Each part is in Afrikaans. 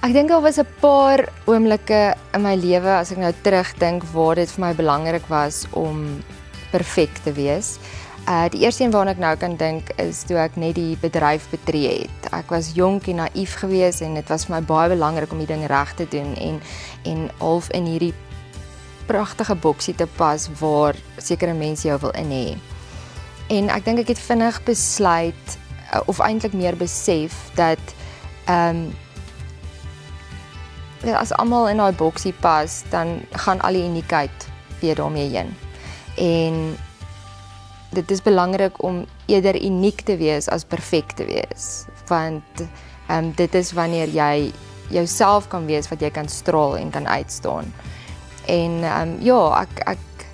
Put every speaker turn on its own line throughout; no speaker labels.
Ek dink daar was 'n paar oomblikke in my lewe as ek nou terugdink waar dit vir my belangrik was om perfek te wees. Uh die eerste een waarna ek nou kan dink is toe ek net die bedryf betree het. Ek was jonk en naïef geweest en dit was vir my baie belangrik om die ding reg te doen en en half in hierdie pragtige boksie te pas waar sekere mense jou wil in hê. En ek dink ek het vinnig besluit uh, of eintlik meer besef dat ehm um, as almal in daai boksie pas, dan gaan al die uniekheid weer daarmee heen. En dit is belangrik om eerder uniek te wees as perfek te wees, want ehm um, dit is wanneer jy jouself kan wees wat jy kan straal en kan uitstaan. En ehm um, ja, ek ek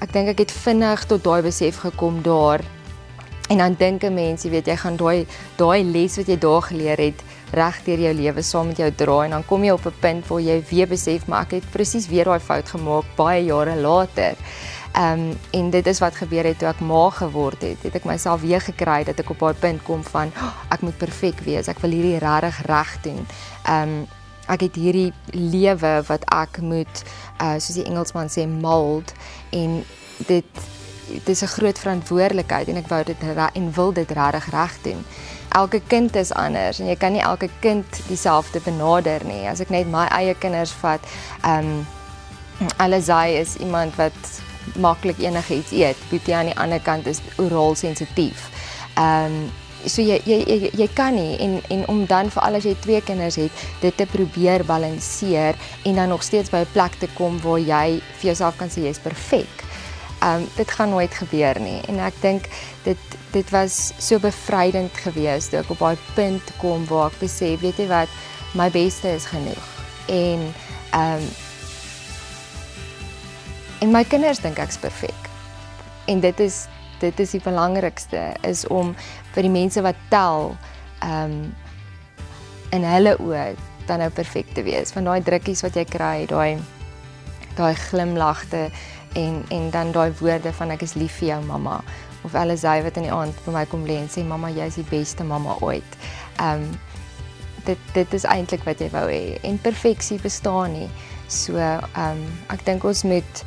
ek dink ek het vinnig tot daai besef gekom daar. En dan dink 'n mens, jy weet, jy gaan daai daai les wat jy daar geleer het, reg deur jou lewe saam met jou dra en dan kom jy op 'n punt waar jy weer besef maar ek het presies weer daai fout gemaak baie jare later. Ehm um, en dit is wat gebeur het toe ek ma geword het. Het ek myself weer gekry dat ek op daai punt kom van oh, ek moet perfek wees. Ek wil hierdie regtig reg doen. Ehm um, ek het hierdie lewe wat ek moet uh soos die Engelsman sê mold en dit dit is 'n groot verantwoordelikheid en ek wou dit en wil dit regtig reg doen elke kind is anders en jy kan nie elke kind dieselfde benader nie. As ek net my eie kinders vat, ehm um, Alizai is iemand wat maklik enigiets eet. Boetie aan die ander kant is oraal sensitief. Ehm um, so jy jy jy, jy kan nie en en om dan vir al as jy twee kinders het, dit te probeer balanseer en dan nog steeds by 'n plek te kom waar jy vir jouself kan sê jy's perfek. Um, dit gaan nooit gebeur nie en ek dink dit dit was so bevrydend geweest toe ek op daai punt kom waar ek besef, weet jy wat, my beste is genoeg. En ehm um, en my kinders dink ek's perfek. En dit is dit is die belangrikste is om vir die mense wat tel ehm um, in hulle oë dan nou perfek te wees. Van daai drukkies wat jy kry, daai daai glimlagte en en dan daai woorde van ek is lief vir jou mamma of alles hy wat in die aand vir my kom lê en sê mamma jy is die beste mamma ooit. Ehm um, dit dit is eintlik wat jy wou hê en perfeksie bestaan nie. So ehm um, ek dink ons moet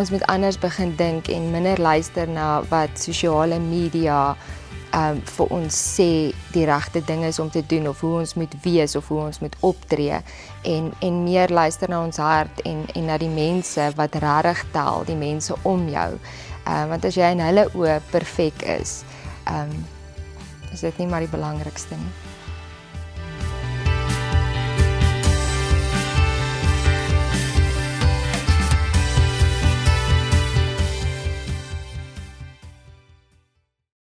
ons moet anders begin dink en minder luister na wat sosiale media um vir ons sê die regte ding is om te doen of hoe ons moet wees of hoe ons moet optree en en meer luister na ons hart en en na die mense wat regtig tel, die mense om jou. Um want as jy in hulle oë perfek is, um is dit nie maar die belangrikste nie.